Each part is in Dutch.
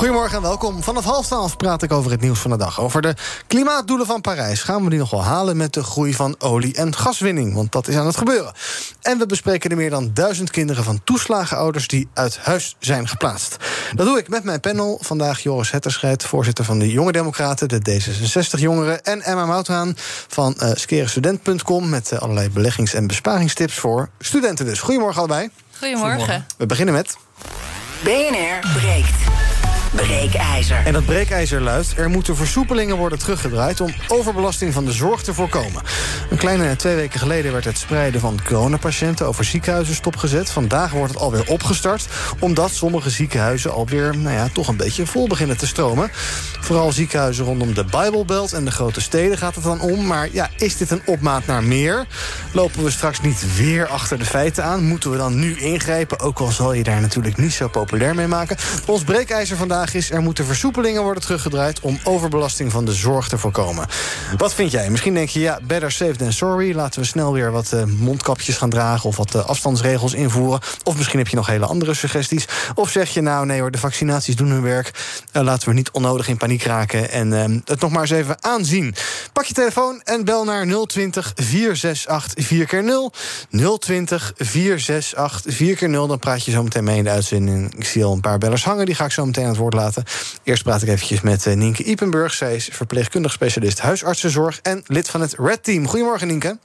Goedemorgen en welkom. Vanaf half twaalf praat ik over het nieuws van de dag. Over de klimaatdoelen van Parijs. Gaan we die nog wel halen met de groei van olie- en gaswinning? Want dat is aan het gebeuren. En we bespreken de meer dan duizend kinderen van toeslagenouders... die uit huis zijn geplaatst. Dat doe ik met mijn panel. Vandaag Joris Hetterscheid, voorzitter van de Jonge Democraten... de D66-jongeren. En Emma Mouthaan van uh, skerestudent.com... met uh, allerlei beleggings- en besparingstips voor studenten dus. Goedemorgen allebei. Goedemorgen. Goedemorgen. We beginnen met... BNR breekt. Breekijzer. En dat breekijzer luidt: er moeten versoepelingen worden teruggedraaid om overbelasting van de zorg te voorkomen. Een kleine twee weken geleden werd het spreiden van coronapatiënten over ziekenhuizen stopgezet. Vandaag wordt het alweer opgestart, omdat sommige ziekenhuizen alweer nou ja, toch een beetje vol beginnen te stromen. Vooral ziekenhuizen rondom de Bijbelbelt en de grote steden gaat het dan om. Maar ja, is dit een opmaat naar meer? Lopen we straks niet weer achter de feiten aan? Moeten we dan nu ingrijpen? Ook al zal je daar natuurlijk niet zo populair mee maken. Ons breekijzer vandaag is... er moeten versoepelingen worden teruggedraaid... om overbelasting van de zorg te voorkomen. Wat vind jij? Misschien denk je, ja, better safe than sorry. Laten we snel weer wat uh, mondkapjes gaan dragen... of wat uh, afstandsregels invoeren. Of misschien heb je nog hele andere suggesties. Of zeg je, nou nee hoor, de vaccinaties doen hun werk. Uh, laten we niet onnodig in paniek raken... en het nog maar eens even aanzien. Pak je telefoon en bel naar 020 468 4 keer 0 020 468 4 keer 0 Dan praat je zo meteen mee in de uitzending. Ik zie al een paar bellers hangen, die ga ik zo meteen aan het woord laten. Eerst praat ik eventjes met uh, Nienke Ipenburg. Zij is verpleegkundig specialist huisartsenzorg en lid van het Red Team. Goedemorgen, Nienke.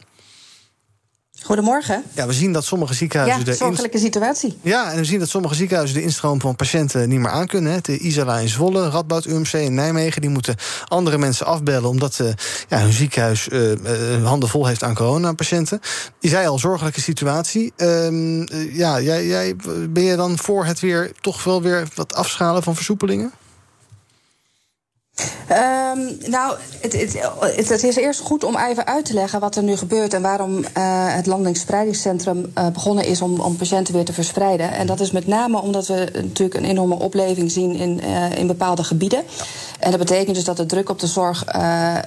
Goedemorgen. Ja, we zien dat sommige ziekenhuizen... Ja, zorgelijke situatie. Ja, en we zien dat sommige ziekenhuizen de instroom van patiënten niet meer aankunnen. Hè. De Isala in Zwolle, Radboud UMC in Nijmegen... die moeten andere mensen afbellen... omdat uh, ja, hun ziekenhuis uh, uh, handen vol heeft aan coronapatiënten. Je zei al, zorgelijke situatie. Uh, ja, jij, jij, ben je dan voor het weer toch wel weer wat afschalen van versoepelingen? Um, nou, het, het, het, is eerst goed om even uit te leggen wat er nu gebeurt en waarom uh, het Landelijk Spreidingscentrum uh, begonnen is om, om, patiënten weer te verspreiden. En dat is met name omdat we natuurlijk een enorme opleving zien in, uh, in bepaalde gebieden. En dat betekent dus dat de druk op de zorg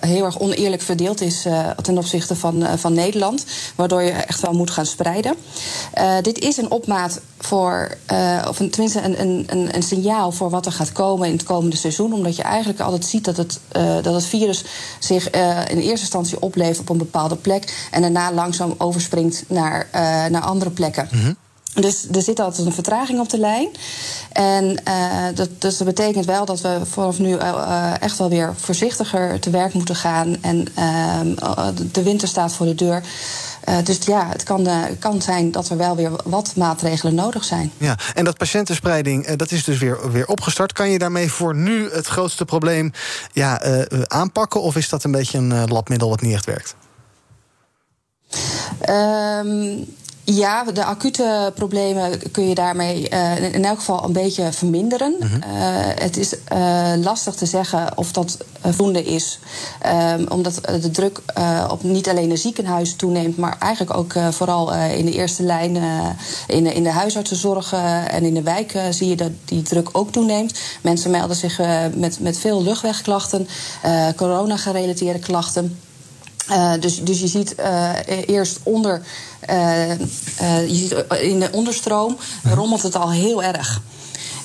heel erg oneerlijk verdeeld is ten opzichte van, van Nederland, waardoor je echt wel moet gaan spreiden. dit is een opmaat voor, of een, tenminste een, een, een signaal voor wat er gaat komen in het komende seizoen, omdat je eigenlijk altijd ziet dat het, uh, dat het virus zich uh, in eerste instantie opleeft op een bepaalde plek en daarna langzaam overspringt naar, uh, naar andere plekken. Mm -hmm. Dus er zit altijd een vertraging op de lijn. En uh, dat, dus dat betekent wel dat we vanaf nu uh, echt wel weer voorzichtiger te werk moeten gaan. En uh, de winter staat voor de deur. Uh, dus ja, het kan, uh, kan zijn dat er wel weer wat maatregelen nodig zijn. Ja, en dat patiëntenspreiding, uh, dat is dus weer, weer opgestart. Kan je daarmee voor nu het grootste probleem ja, aanpakken? Of is dat een beetje een labmiddel wat niet echt werkt? Um, ja, de acute problemen kun je daarmee uh, in elk geval een beetje verminderen. -hmm. uh, het is uh, lastig te zeggen of dat voldoende is. Um, omdat de druk op niet alleen de ziekenhuizen toeneemt, maar eigenlijk ook vooral in de eerste lijn in, de, in de huisartsenzorg en in de wijk zie je dat die druk ook toeneemt. Mensen melden zich met, met veel luchtwegklachten, corona-gerelateerde klachten. Uh, dus, dus je ziet uh, eerst onder, uh, je ziet in de onderstroom rommelt het al heel erg.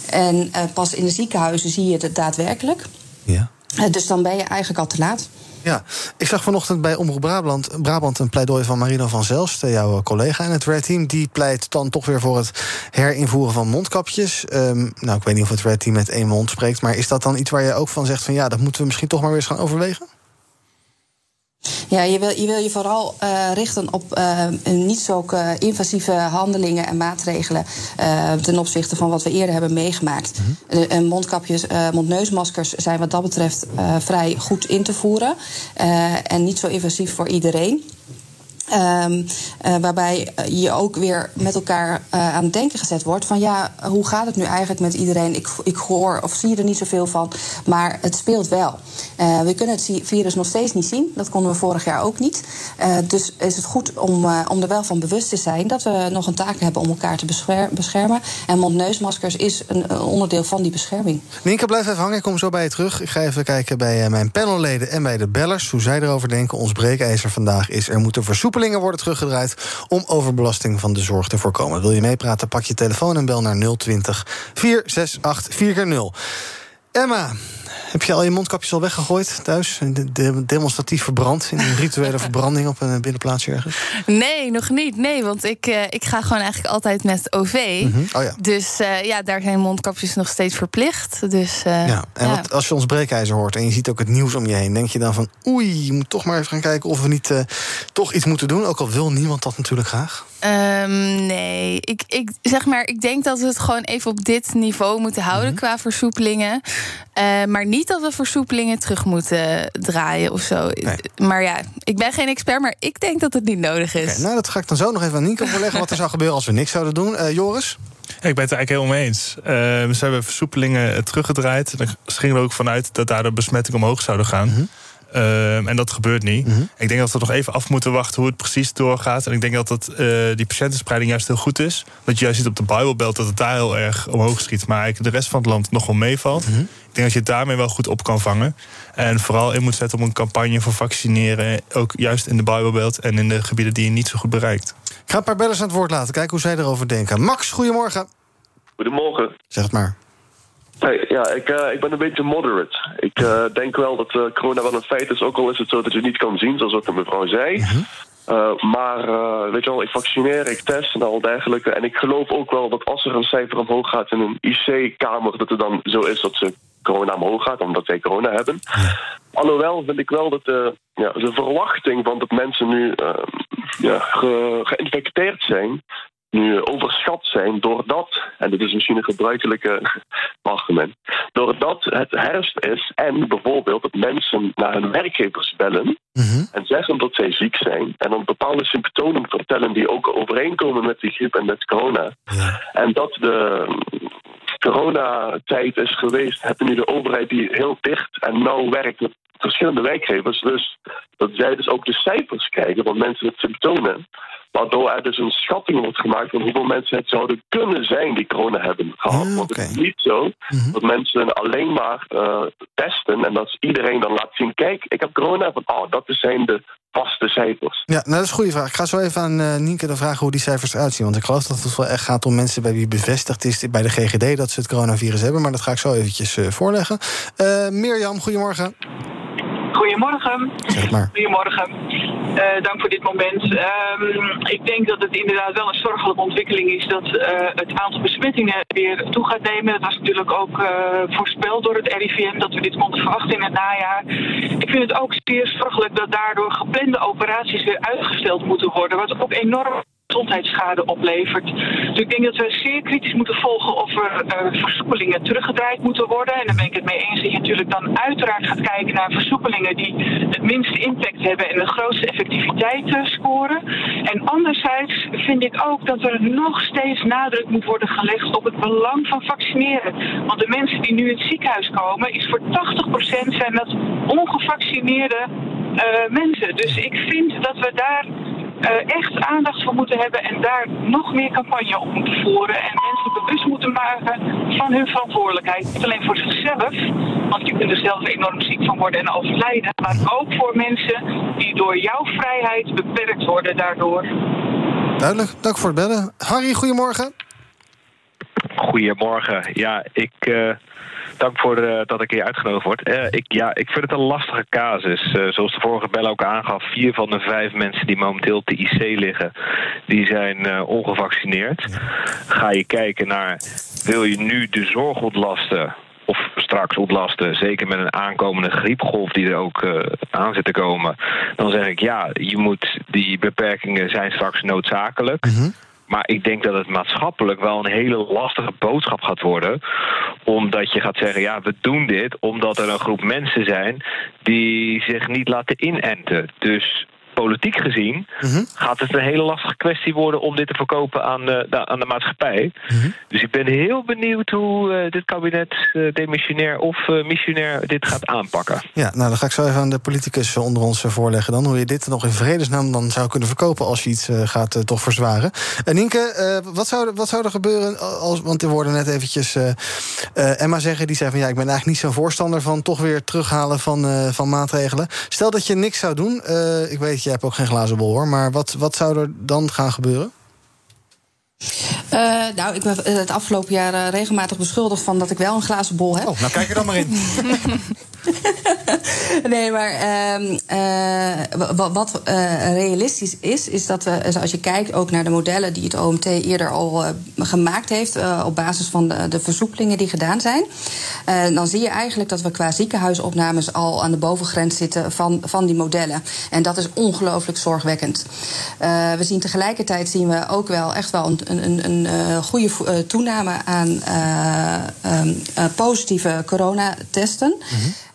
En pas in de ziekenhuizen zie je het daadwerkelijk. Ja. dus dan ben je eigenlijk al te laat. Ja, ik zag vanochtend bij Omroep Brabant, Brabant een pleidooi van Marino van Zelst, jouw collega in het Red Team. Die pleit dan toch weer voor het herinvoeren van mondkapjes. Um, nou, ik weet niet of het Red Team met één mond spreekt, maar is dat dan iets waar je ook van zegt van ja, dat moeten we misschien toch maar weer eens gaan overwegen? Ja, je wil je, wil je vooral uh, richten op uh, niet zo invasieve handelingen en maatregelen ten opzichte van wat we eerder hebben meegemaakt. Mm -hmm. mondkapjes, mondneusmaskers zijn wat dat betreft vrij goed in te voeren en niet zo invasief voor iedereen. Um, uh, waarbij je ook weer met elkaar uh, aan het denken gezet wordt van ja, hoe gaat het nu eigenlijk met iedereen? Ik, ik hoor of zie er niet zoveel van, maar het speelt wel. Uh, we kunnen het virus nog steeds niet zien, dat konden we vorig jaar ook niet. dus is het goed om, om er wel van bewust te zijn dat we nog een taak hebben om elkaar te beschermen. En mondneusmaskers is een, onderdeel van die bescherming. Nienke, blijf even hangen, ik kom zo bij je terug. Ik ga even kijken bij mijn panelleden en bij de bellers hoe zij erover denken. Ons breekijzer vandaag is er moeten versoepelen worden teruggedraaid om overbelasting van de zorg te voorkomen. Wil je meepraten? Pak je telefoon en bel naar 020 468 4x0. Emma, heb je al je mondkapjes al weggegooid thuis? De demonstratief verbrand in een rituele verbranding op een binnenplaatsje ergens? Nee, nog niet. Nee, want ik, uh, ik ga gewoon eigenlijk altijd met OV. Mm -hmm. oh ja. Dus uh, ja, daar zijn mondkapjes nog steeds verplicht. Dus, uh, ja, en ja. Wat, als je ons breekijzer hoort en je ziet ook het nieuws om je heen, denk je dan van oei, je moet toch maar even gaan kijken of we niet toch iets moeten doen. Ook al wil niemand dat natuurlijk graag. Um, nee, ik, ik zeg maar, ik denk dat we het gewoon even op dit niveau moeten houden mm -hmm. qua versoepelingen. Maar niet dat we versoepelingen terug moeten draaien of zo. Nee. Maar ja, ik ben geen expert, maar ik denk dat het niet nodig is. Okay, nou, dat ga ik dan zo nog even aan Nico voorleggen wat er zou gebeuren als we niks zouden doen. Uh, Joris? Ja, ik ben het eigenlijk helemaal mee eens. Uh, ze hebben versoepelingen teruggedraaid. En er ging er ook vanuit dat daar de besmetting omhoog zouden gaan. Mm -hmm. Uh, en dat gebeurt niet. Mm -hmm. Ik denk dat we nog even af moeten wachten hoe het precies doorgaat. En ik denk dat het, uh, die patiëntenspreiding juist heel goed is. Dat je juist ziet op de Bijbelbelt dat het daar heel erg omhoog schiet. Maar eigenlijk de rest van het land nog wel meevalt. Mm -hmm. Ik denk dat je het daarmee wel goed op kan vangen. En vooral in moet zetten op een campagne voor vaccineren. Ook juist in de Bijbelbelt en in de gebieden die je niet zo goed bereikt. Ik ga een paar bellers aan het woord laten. Kijken hoe zij erover denken. Max, goedemorgen. Goedemorgen. Zeg het maar. Hey, ja, ik, uh, ik ben een beetje moderate. Ik uh, denk wel dat uh, corona wel een feit is, ook al is het zo dat je het niet kan zien, zoals wat de mevrouw zei. Mm -hmm. maar weet je wel, ik vaccineer, ik test en al dergelijke. En ik geloof ook wel dat als er een cijfer omhoog gaat in een IC-kamer, dat het dan zo is dat ze corona omhoog gaat, omdat wij corona hebben. Alhoewel vind ik wel dat de, ja, de verwachting van dat mensen nu ja, ge, geïnfecteerd zijn, nu overschat zijn doordat, en dit is misschien een gebruikelijke argument, doordat het herfst is en bijvoorbeeld dat mensen naar hun werkgevers bellen mm -hmm. en zeggen dat zij ziek zijn en dan bepaalde symptomen vertellen die ook overeenkomen met die griep en met corona. Ja. En dat de coronatijd is geweest, hebben nu de overheid die heel dicht en nauw werkt met verschillende werkgevers, dus dat zij dus ook de cijfers krijgen van mensen met symptomen. Waardoor er dus een schatting wordt gemaakt van hoeveel mensen het zouden kunnen zijn die corona hebben gehad. Mm, Want het is niet zo -hmm. dat mensen alleen maar uh, testen en dat iedereen dan laat zien: kijk, ik heb corona. Van, oh, dat zijn de vaste cijfers. Ja, nou, dat is een goede vraag. Ik ga zo even aan uh, Nienke dan vragen hoe die cijfers eruit zien. Want ik geloof dat het wel echt gaat om mensen bij wie bevestigd is bij de GGD dat ze het coronavirus hebben. Maar dat ga ik zo eventjes uh, voorleggen. Uh, Mirjam, goedemorgen. Goedemorgen. Zeg maar. Goedemorgen. Uh, dank voor dit moment. Um, ik denk dat het inderdaad wel een zorgelijke ontwikkeling is dat uh, het aantal besmettingen weer toe gaat nemen. Dat was natuurlijk ook uh, voorspeld door het RIVM dat we dit konden verwachten in het najaar. Ik vind het ook zeer zorgelijk dat daardoor geplande operaties weer uitgesteld moeten worden. Wat ook enorm gezondheidsschade oplevert. Dus ik denk dat we zeer kritisch moeten volgen of er uh, versoepelingen teruggedraaid moeten worden. En daar ben ik het mee eens dat je natuurlijk dan uiteraard gaat kijken naar versoepelingen die het minste impact hebben en de grootste effectiviteit uh, scoren. En anderzijds vind ik ook dat er nog steeds nadruk moet worden gelegd op het belang van vaccineren. Want de mensen die nu in het ziekenhuis komen, is voor 80% zijn dat ongevaccineerde uh, mensen. Dus ik vind dat we daar echt aandacht voor moeten hebben en daar nog meer campagne op moeten voeren. En mensen bewust moeten maken van hun verantwoordelijkheid. Niet alleen voor zichzelf, want je kunt er zelf enorm ziek van worden en overlijden. Maar ook voor mensen die door jouw vrijheid beperkt worden daardoor. Duidelijk, dank voor het bellen. Harry, goedemorgen. Goedemorgen. Ja, ik. Uh dank voor uh, dat ik hier uitgenodigd word. Uh, ik, ja, ik vind het een lastige casus. Uh, zoals de vorige bel ook aangaf, vier van de vijf mensen die momenteel op de IC liggen, die zijn ongevaccineerd. Ga je kijken naar, wil je nu de zorg ontlasten of straks ontlasten, zeker met een aankomende griepgolf die er ook uh, aan zit te komen, dan zeg ik ja, je moet, die beperkingen zijn straks noodzakelijk. Mm -hmm. Maar ik denk dat het maatschappelijk wel een hele lastige boodschap gaat worden. Omdat je gaat zeggen, ja, we doen dit omdat er een groep mensen zijn die zich niet laten inenten. Dus politiek gezien Mhm. gaat het een hele lastige kwestie worden om dit te verkopen aan de, de- aan de maatschappij. Mhm. Dus ik ben heel benieuwd hoe eh, dit kabinet, eh, demissionair of eh, missionair, dit gaat aanpakken. Ja, nou dan ga ik zo even aan de politicus eh, onder ons eh, voorleggen dan... hoe je dit nog in vredesnaam dan zou kunnen verkopen... als je iets eh, gaat eh, toch verzwaren. En Nienke, eh, wat, zou, er- wat zou er gebeuren als... want er worden net eventjes eh, eh, Emma zeggen... die zei van ja, ik ben eigenlijk niet zo'n voorstander van... toch weer terughalen van, eh, van maatregelen. Stel dat je niks zou doen. eh, ik weet, jij hebt ook geen glazen bol hoor... maar wat, wat zou er dan gaan gebeuren? Eh, nou, ik ben eh, het afgelopen jaar eh, regelmatig beschuldigd van dat ik wel een glazen bol heb. Oh, nou kijk er dan maar in. Nee, maar ehm, eh, wa- wat realistisch is, is dat we, dus als je kijkt ook naar de modellen die het OMT eerder al gemaakt heeft, op basis van de, de versoepelingen die gedaan zijn, dan zie je eigenlijk dat we qua ziekenhuisopnames al aan de bovengrens zitten van, van die modellen. En dat is ongelooflijk zorgwekkend. We zien tegelijkertijd zien we ook wel echt wel een, een, een eh, goede eh, toename aan eh, ehm, eh, positieve coronatesten.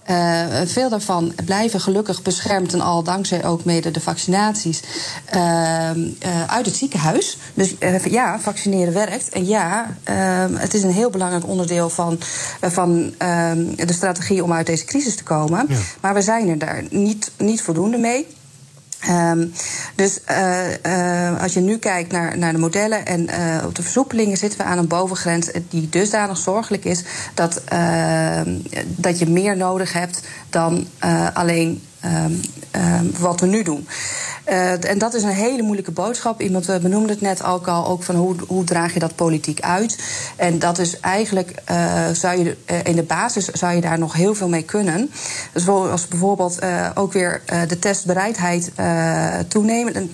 Eh, veel daarvan blijven gelukkig beschermd en al dankzij ook mede de vaccinaties eh, eh, uit het ziekenhuis. Dus ja, vaccineren werkt. En ja, eh, het is een heel belangrijk onderdeel van, van de strategie om uit deze crisis te komen. Maar we zijn er daar niet, niet voldoende mee. Ehm, dus eh, als je nu kijkt naar, naar de modellen en eh, op de versoepelingen zitten we aan een bovengrens die dusdanig zorgelijk is dat, ehm, dat je meer nodig hebt dan alleen ehm, ehm, wat we nu doen. Eh, en dat is een hele moeilijke boodschap. Iemand benoemde het net ook al, ook van hoe, hoe draag je dat politiek uit. En dat is eigenlijk, eh, zou je, eh, in de basis zou je daar nog heel veel mee kunnen. Dus als bijvoorbeeld ook weer de testbereidheid toenemen,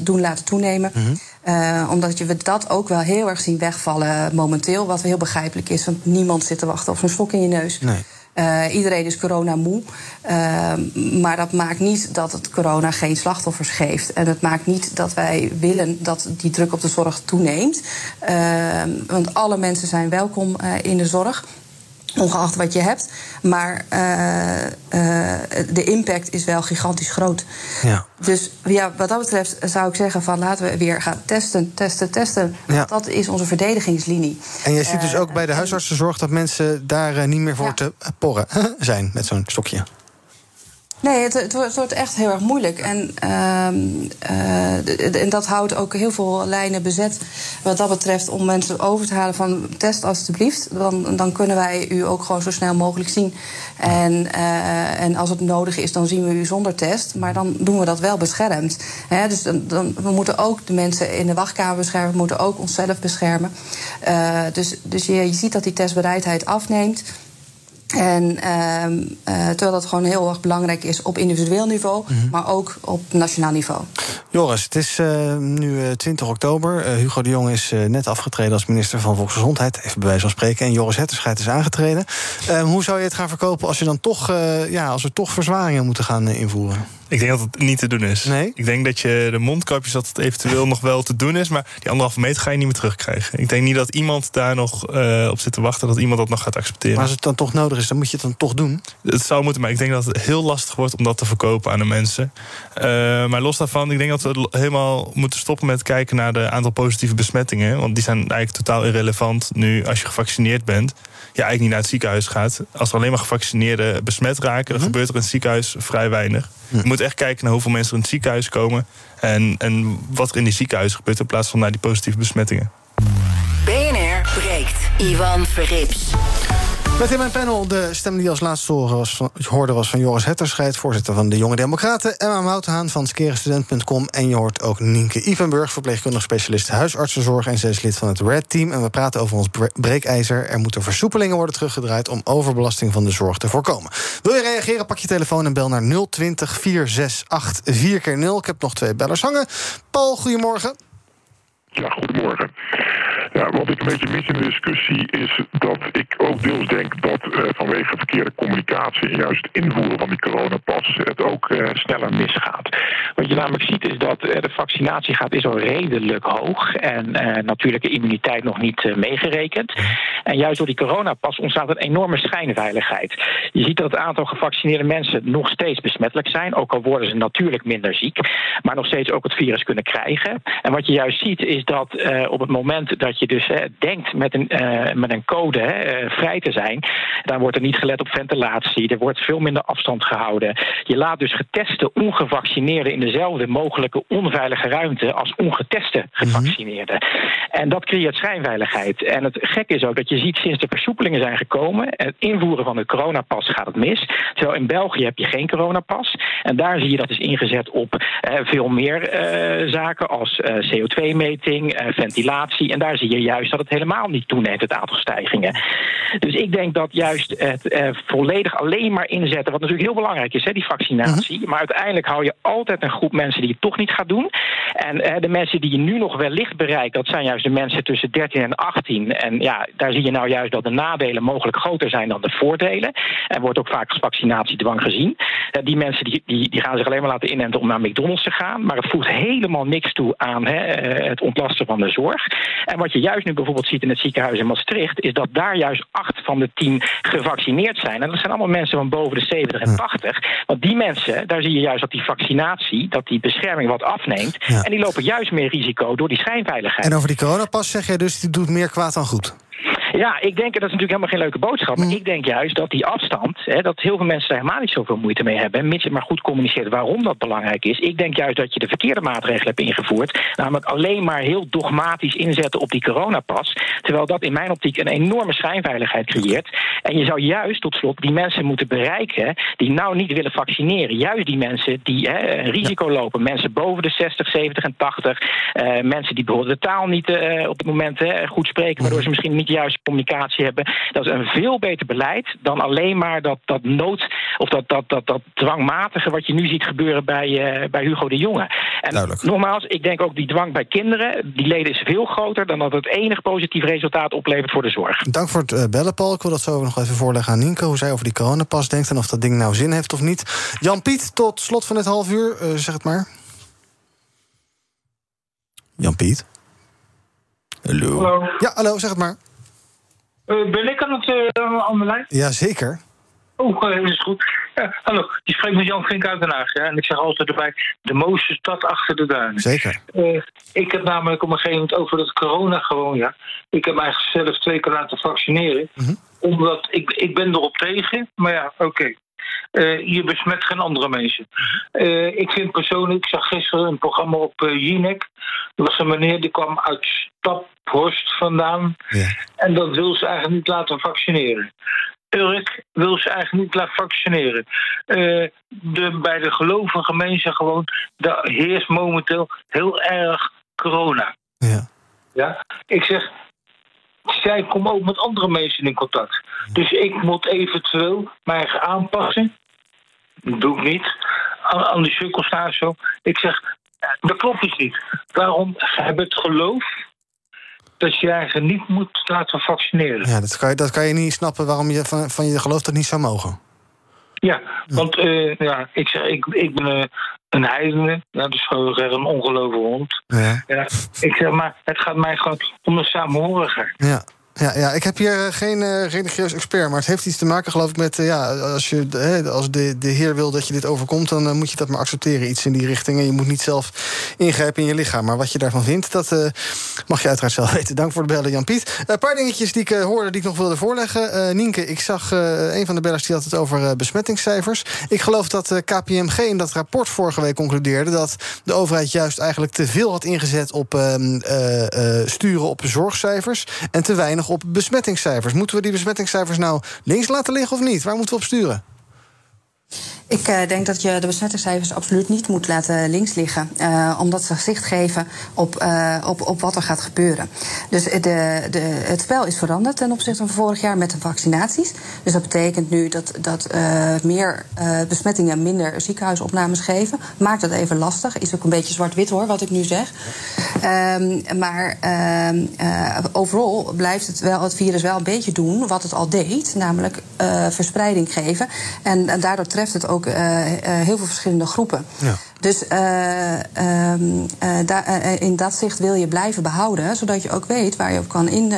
doen laten toenemen. Eh, omdat je we dat ook wel heel erg zien wegvallen momenteel. Wat heel begrijpelijk is, want niemand zit te wachten op zo'n stok in je neus. Nee. Eh, iedereen is corona moe. Eh, maar dat maakt niet dat het corona geen slachtoffers geeft. En het maakt niet dat wij willen dat die druk op de zorg toeneemt. Eh, want alle mensen zijn welkom in de zorg. Ongeacht wat je hebt. Maar de impact is wel gigantisch groot. Ja. Dus ja, wat dat betreft zou ik zeggen: van laten we weer gaan testen, testen, testen. Ja. Dat is onze verdedigingslinie. En je ziet dus Eh, ook bij de huisartsenzorg... dat mensen daar eh, niet meer voor Ja. te porren zijn met zo'n stokje. Nee, het, het, wordt, echt heel erg moeilijk. En, ehm, eh, en dat houdt ook heel veel lijnen bezet. Wat dat betreft, om mensen over te halen van test alstublieft. Dan, dan kunnen wij u ook gewoon zo snel mogelijk zien. En, eh, en als het nodig is, dan zien we u zonder test. Maar dan doen we dat wel beschermd. Dus dan, dan, we moeten ook de mensen in de wachtkamer beschermen. We moeten ook onszelf beschermen. Eh, dus dus je, je ziet dat die testbereidheid afneemt. En ehm, eh, terwijl dat gewoon heel erg belangrijk is op individueel niveau, maar ook op nationaal niveau. Joris, het is eh, nu eh, 20 oktober. Eh, Hugo de Jong is net afgetreden als minister van Volksgezondheid. Even bij wijze van spreken. En Joris Hetterscheid is aangetreden. Eh, hoe zou je het gaan verkopen als, je dan toch, ja, als we toch verzwaringen moeten gaan invoeren? Ik denk dat het niet te doen is. Nee? Ik denk dat je de mondkapjes dat het eventueel nog wel te doen is, maar die anderhalve meter ga je niet meer terugkrijgen. Ik denk niet dat iemand daar nog eh, op zit te wachten, dat iemand dat nog gaat accepteren. Maar als het dan toch nodig is, dan moet je het dan toch doen. Het zou moeten, maar ik denk dat het heel lastig wordt om dat te verkopen aan de mensen. Eh, maar los daarvan, ik denk dat we helemaal moeten stoppen met kijken naar de aantal positieve besmettingen. Want die zijn eigenlijk totaal irrelevant nu als je gevaccineerd bent. Je eigenlijk niet naar het ziekenhuis gaat. Als er alleen maar gevaccineerden besmet raken, dan gebeurt er in het ziekenhuis vrij weinig. Echt kijken naar hoeveel mensen in het ziekenhuis komen. En, en wat er in die ziekenhuis gebeurt in plaats van naar die positieve besmettingen. BNR breekt. Ivan Verrips. Met in mijn panel de stem die als laatste hoorde was van Joris Hetterscheid... voorzitter van de Jonge Democraten, Emma Mouthaan van skerestudent.com... en je hoort ook Nienke Ivenburg, verpleegkundig specialist huisartsenzorg... en zij is lid van het RED Team. En we praten over ons bre- breekijzer. Er moeten versoepelingen worden teruggedraaid... om overbelasting van de zorg te voorkomen. Wil je reageren, pak je telefoon en bel naar 020 468 4 0 Ik heb nog twee bellers hangen. Paul, goedemorgen. Ja, goedemorgen. Ja, wat ik een beetje mis in de discussie is dat ik ook deels denk dat uh, vanwege verkeerde communicatie en juist het invoeren van die coronapas het ook uh, sneller misgaat. Wat je namelijk ziet is dat uh, de vaccinatiegraad is al redelijk hoog en natuurlijke immuniteit nog niet meegerekend. En juist door die coronapas ontstaat een enorme schijnveiligheid. Je ziet dat het aantal gevaccineerde mensen nog steeds besmettelijk zijn, ook al worden ze natuurlijk minder ziek, maar nog steeds ook het virus kunnen krijgen. En wat je juist ziet is dat op het moment dat je dus denkt met een, uh, met een code hè, vrij te zijn, dan wordt er niet gelet op ventilatie. Er wordt veel minder afstand gehouden. Je laat dus geteste ongevaccineerden in dezelfde mogelijke onveilige ruimte als ongeteste gevaccineerden. En dat creëert schijnveiligheid. En het gekke is ook dat je ziet sinds de versoepelingen zijn gekomen, het invoeren van de coronapas gaat het mis. Terwijl in België heb je geen coronapas. En daar zie je dat is ingezet op uh, veel meer zaken als CO2-meting, ventilatie. En daar zie je juist dat het helemaal niet toeneemt, het aantal stijgingen. Dus ik denk dat juist het eh, volledig alleen maar inzetten, wat natuurlijk heel belangrijk is, hè, die vaccinatie. Maar uiteindelijk hou je altijd een groep mensen die het toch niet gaat doen. En eh, de mensen die je nu nog wellicht bereikt, dat zijn juist de mensen tussen 13 en 18. En ja, daar zie je nou juist dat de nadelen mogelijk groter zijn dan de voordelen. En wordt ook vaak als vaccinatiedwang gezien. Uh, die mensen die, die, die gaan zich alleen maar laten inenten om naar McDonald's te gaan. Maar het voegt helemaal niks toe aan hè, eh, het ontlasten van de zorg. En wat je juist nu bijvoorbeeld ziet in het ziekenhuis in Maastricht, is dat daar juist acht van de tien gevaccineerd zijn. En dat zijn allemaal mensen van boven de 70 en 80. Want die mensen, daar zie je juist dat die vaccinatie, dat die bescherming wat afneemt. En die lopen juist meer risico door die schijnveiligheid. En over die coronapas zeg jij dus, die doet meer kwaad dan goed? Ja, ik denk, dat is natuurlijk helemaal geen leuke boodschap. Maar ik denk juist dat die afstand, hè, dat heel veel mensen daar helemaal niet zoveel moeite mee hebben. Mits je maar goed communiceert waarom dat belangrijk is. Ik denk juist dat je de verkeerde maatregelen hebt ingevoerd. Namelijk alleen maar heel dogmatisch inzetten op die coronapas. Terwijl dat in mijn optiek een enorme schijnveiligheid creëert. En je zou juist tot slot die mensen moeten bereiken die nou niet willen vaccineren. Juist die mensen die hè, een risico lopen. Mensen boven de 60, 70 en 80. Uh, mensen die bijvoorbeeld de taal niet uh, op het moment hè, goed spreken. Waardoor ze misschien niet juist communicatie hebben. Dat is een veel beter beleid dan alleen maar dat, dat nood of dat, dat, dat, dat dwangmatige wat je nu ziet gebeuren bij, uh, bij Hugo de Jonge. En Duidelijk. nogmaals, ik denk ook die dwang bij kinderen, die leden is veel groter dan dat het enig positief resultaat oplevert voor de zorg. Dank voor het uh, bellen, Paul. Ik wil dat zo nog even voorleggen aan Nienke, hoe zij over die coronapas denkt en of dat ding nou zin heeft of niet. Jan-Piet, tot slot van dit half uur, uh, zeg het maar. Jan-Piet? Hallo. Hallo. Ja, hallo, zeg het maar. Uh, ben ik aan het uh, aan de lijn? Jazeker. Oh, dat is goed. Ja, hallo, je spreekt met Jan Vink uit Den Haag. Ja? En ik zeg altijd erbij, de mooiste stad achter de duinen. Zeker. Uh, ik heb namelijk op een gegeven moment over dat corona gewoon, ja. Ik heb mij zelf twee keer laten vaccineren. Mhm. Omdat, ik, ik ben erop tegen, maar ja, oké. Okay. Uh, je besmet geen andere mensen. Uh, ik vind persoonlijk, ik zag gisteren een programma op uh, Jinek. Er was een meneer die kwam uit Staphorst vandaan. Ja. En dat wil ze eigenlijk niet laten vaccineren. Urk wil ze eigenlijk niet laten vaccineren. Uh, de, bij de gelovige mensen gewoon, daar heerst momenteel heel erg corona. Ja. Ja? Ik zeg, zij komen ook met andere mensen in contact. Dus ik moet eventueel mij eigen aanpassen. Dat doe ik niet. Aan, aan de sukkelsnaar zo. Ik zeg, dat klopt dus niet. Waarom hebben het geloof dat je eigenlijk niet moet laten vaccineren? Ja, dat kan je, dat kan je niet snappen waarom je van, van je geloof dat niet zou mogen. Ja, want uh, ja, ik zeg, ik, ik ben uh, een heidene, ja, dus gewoon een ongelovige hond. Ja. Ja, ik zeg maar, het gaat mij gewoon om de samenhorigheid. Ja. Ja, ja, ik heb hier geen uh, religieus expert, maar het heeft iets te maken, geloof ik, met uh, ja, als, je, als de, de Heer wil dat je dit overkomt, dan moet je dat maar accepteren, iets in die richting. En je moet niet zelf ingrijpen in je lichaam. Maar wat je daarvan vindt, dat mag je uiteraard zelf weten. Dank voor het bellen, Jan-Piet. Een paar dingetjes die ik hoorde die ik nog wilde voorleggen. Nienke, ik zag een van de bellers die had het over besmettingscijfers. Ik geloof dat KPMG in dat rapport vorige week concludeerde dat de overheid juist eigenlijk te veel had ingezet op ehm, sturen op zorgcijfers en te weinig op besmettingscijfers. Moeten we die besmettingscijfers nou links laten liggen of niet? Waar moeten we op sturen? Ik uh, denk dat je de besmettingscijfers absoluut niet moet laten links liggen. Uh, omdat ze zicht geven op, uh, op, op wat er gaat gebeuren. Dus de, de, het spel is veranderd ten opzichte van vorig jaar met de vaccinaties. Dus dat betekent nu dat, dat meer besmettingen minder ziekenhuisopnames geven. Maakt dat even lastig. Is ook een beetje zwart-wit hoor, wat ik nu zeg. Um, maar ehm, overal blijft het, wel, het virus wel een beetje doen wat het al deed. Namelijk verspreiding geven. En, en daardoor treft het ook ook uh, heel veel verschillende groepen. Ja. Dus uh, in dat zicht wil je blijven behouden, zodat je ook weet waar je op kan in,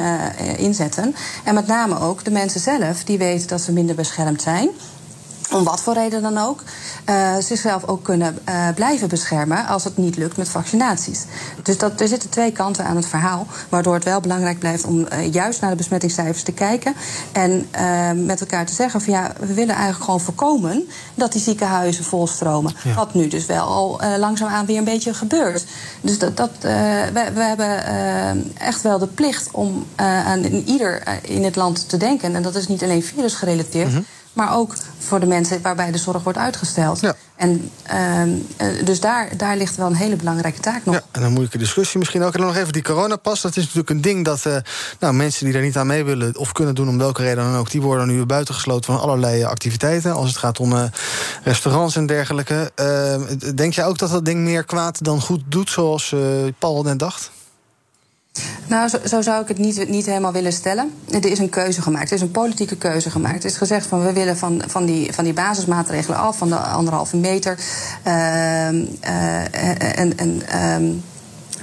inzetten. En met name ook de mensen zelf, die weten dat ze minder beschermd zijn om wat voor reden dan ook, uh, zichzelf ook kunnen uh, blijven beschermen als het niet lukt met vaccinaties. Dus dat, er zitten twee kanten aan het verhaal, waardoor het wel belangrijk blijft om uh, juist naar de besmettingscijfers te kijken en met elkaar te zeggen van ja, we willen eigenlijk gewoon voorkomen dat die ziekenhuizen volstromen. Ja. Wat nu dus wel al langzaamaan weer een beetje gebeurt. Dus dat, dat, we, we, hebben echt wel de plicht om aan ieder in het land te denken. En dat is niet alleen virusgerelateerd. Mm maar ook voor de mensen waarbij de zorg wordt uitgesteld. Ja. En uh, dus daar, daar ligt wel een hele belangrijke taak nog. Ja, en een moeilijke discussie misschien ook. En dan nog even die coronapas. Dat is natuurlijk een ding dat uh, nou, mensen die daar niet aan mee willen of kunnen doen, om welke reden dan ook, die worden nu buitengesloten van allerlei activiteiten. Als het gaat om uh, restaurants en dergelijke. Ehm, denk jij ook dat dat ding meer kwaad dan goed doet, zoals Paul net dacht? Nou, zo, zo, zou ik het niet, niet helemaal willen stellen. Er is een keuze gemaakt. Er is een politieke keuze gemaakt. Er is gezegd van we willen van, van, die, van die basismaatregelen af, van de anderhalve meter. Uh, en. en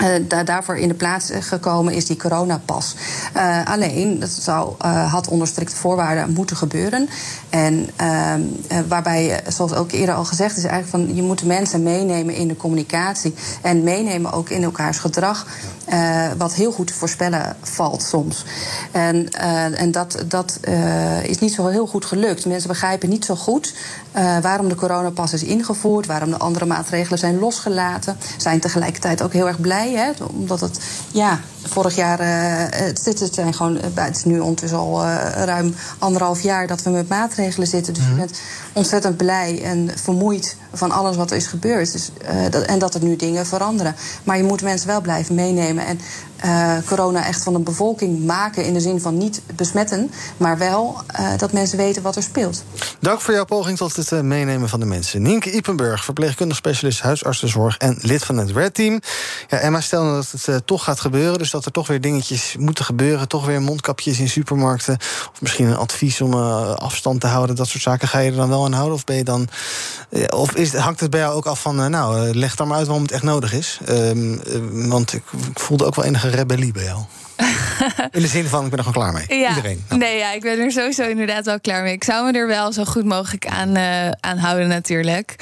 uh, daarvoor in de plaats gekomen is die coronapas. Uh, alleen, dat zou, had onder strikte voorwaarden moeten gebeuren. En ehm, waarbij, zoals ook eerder al gezegd is, eigenlijk van je moet mensen meenemen in de communicatie. En meenemen ook in elkaars gedrag. wat heel goed te voorspellen valt soms. En, en dat, dat is niet zo heel goed gelukt. Mensen begrijpen niet zo goed waarom de coronapas is ingevoerd, waarom de andere maatregelen zijn losgelaten. Zijn tegelijkertijd ook heel erg blij Hè, omdat het, ja, vorig jaar, uh, het, het, zijn gewoon, eh, het is nu ondertussen al uh, ruim anderhalf jaar dat we met maatregelen zitten. Dus mm -hmm. je bent ontzettend blij en vermoeid van alles wat er is gebeurd. Dus, dat, en dat er nu dingen veranderen. Maar je moet mensen wel blijven meenemen. En uh, corona echt van de bevolking maken in de zin van niet besmetten, maar wel uh, dat mensen weten wat er speelt. Dank voor jouw poging tot het meenemen van de mensen. Nienke Ipenburg, verpleegkundig specialist huisartsenzorg en lid van het Red Team. Ja, Emma, stel nou dat het toch gaat gebeuren, dus dat er toch weer dingetjes moeten gebeuren, toch weer mondkapjes in supermarkten, of misschien een advies om afstand te houden, dat soort zaken. Ga je er dan wel aan houden, of ben je dan, of is, hangt het bij jou ook af van, nou, leg dan maar uit waarom het echt nodig is? Uh, want ik, ik voelde ook wel enige rebellie bij jou. In de zin van, ik ben er gewoon klaar mee. Ja, Iedereen. Nou. Nee, ja, ik ben er sowieso inderdaad wel klaar mee. Ik zou me er wel zo goed mogelijk aan, uh, aan houden natuurlijk.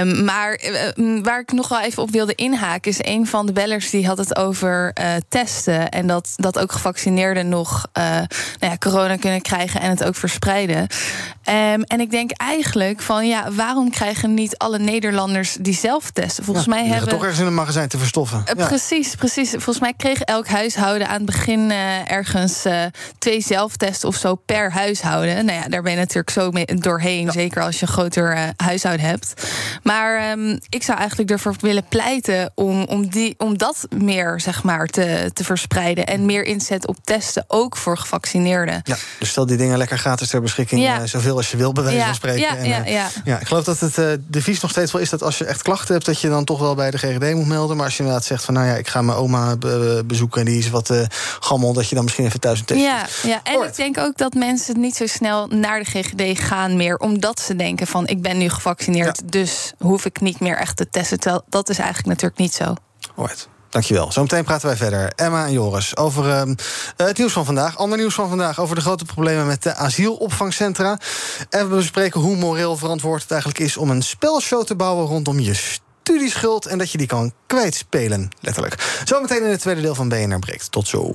Um, maar uh, waar ik nog wel even op wilde inhaken... is een van de bellers die had het over uh, testen... en dat, dat ook gevaccineerden nog nou ja, corona kunnen krijgen... en het ook verspreiden. Um, en ik denk eigenlijk van, ja, waarom krijgen niet alle Nederlanders die zelf testen? Volgens ja, mij hebben... toch ergens in een magazijn te verstoffen. Ja. Precies, precies. Volgens mij kreeg elk huishouden aan het begin uh, ergens uh, twee zelftesten of zo per huishouden. Nou ja, daar ben je natuurlijk zo mee doorheen. Ja. Zeker als je een groter huishouden hebt. Maar um, ik zou eigenlijk ervoor willen pleiten om, om, die, om dat meer zeg maar, te, te verspreiden. En meer inzet op testen, ook voor gevaccineerden. Ja, dus stel die dingen lekker gratis ter beschikking. Ja. Zoveel als je wil, bij wijze van spreken. Ja, en, ja, ja. ja, ik geloof dat het de vies nog steeds wel is dat als je echt klachten hebt, dat je dan toch wel bij de GGD moet melden. Maar als je inderdaad zegt van nou ja, ik ga mijn oma be bezoeken en die is wat gammel, dat je dan misschien even thuis een test Ja, ja. en Alright. ik denk ook dat mensen niet zo snel naar de GGD gaan meer, omdat ze denken van ik ben nu gevaccineerd, ja. dus hoef ik niet meer echt te testen. Terwijl dat is eigenlijk natuurlijk niet zo. Alright. Dankjewel. Zometeen praten wij verder. Emma en Joris over uh, het nieuws van vandaag. Ander nieuws van vandaag over de grote problemen met de asielopvangcentra. En we bespreken hoe moreel verantwoord het eigenlijk is om een spelshow te bouwen rondom je studieschuld. En dat je die kan kwijtspelen, letterlijk. Zometeen in het tweede deel van BNR Breekt. Tot zo.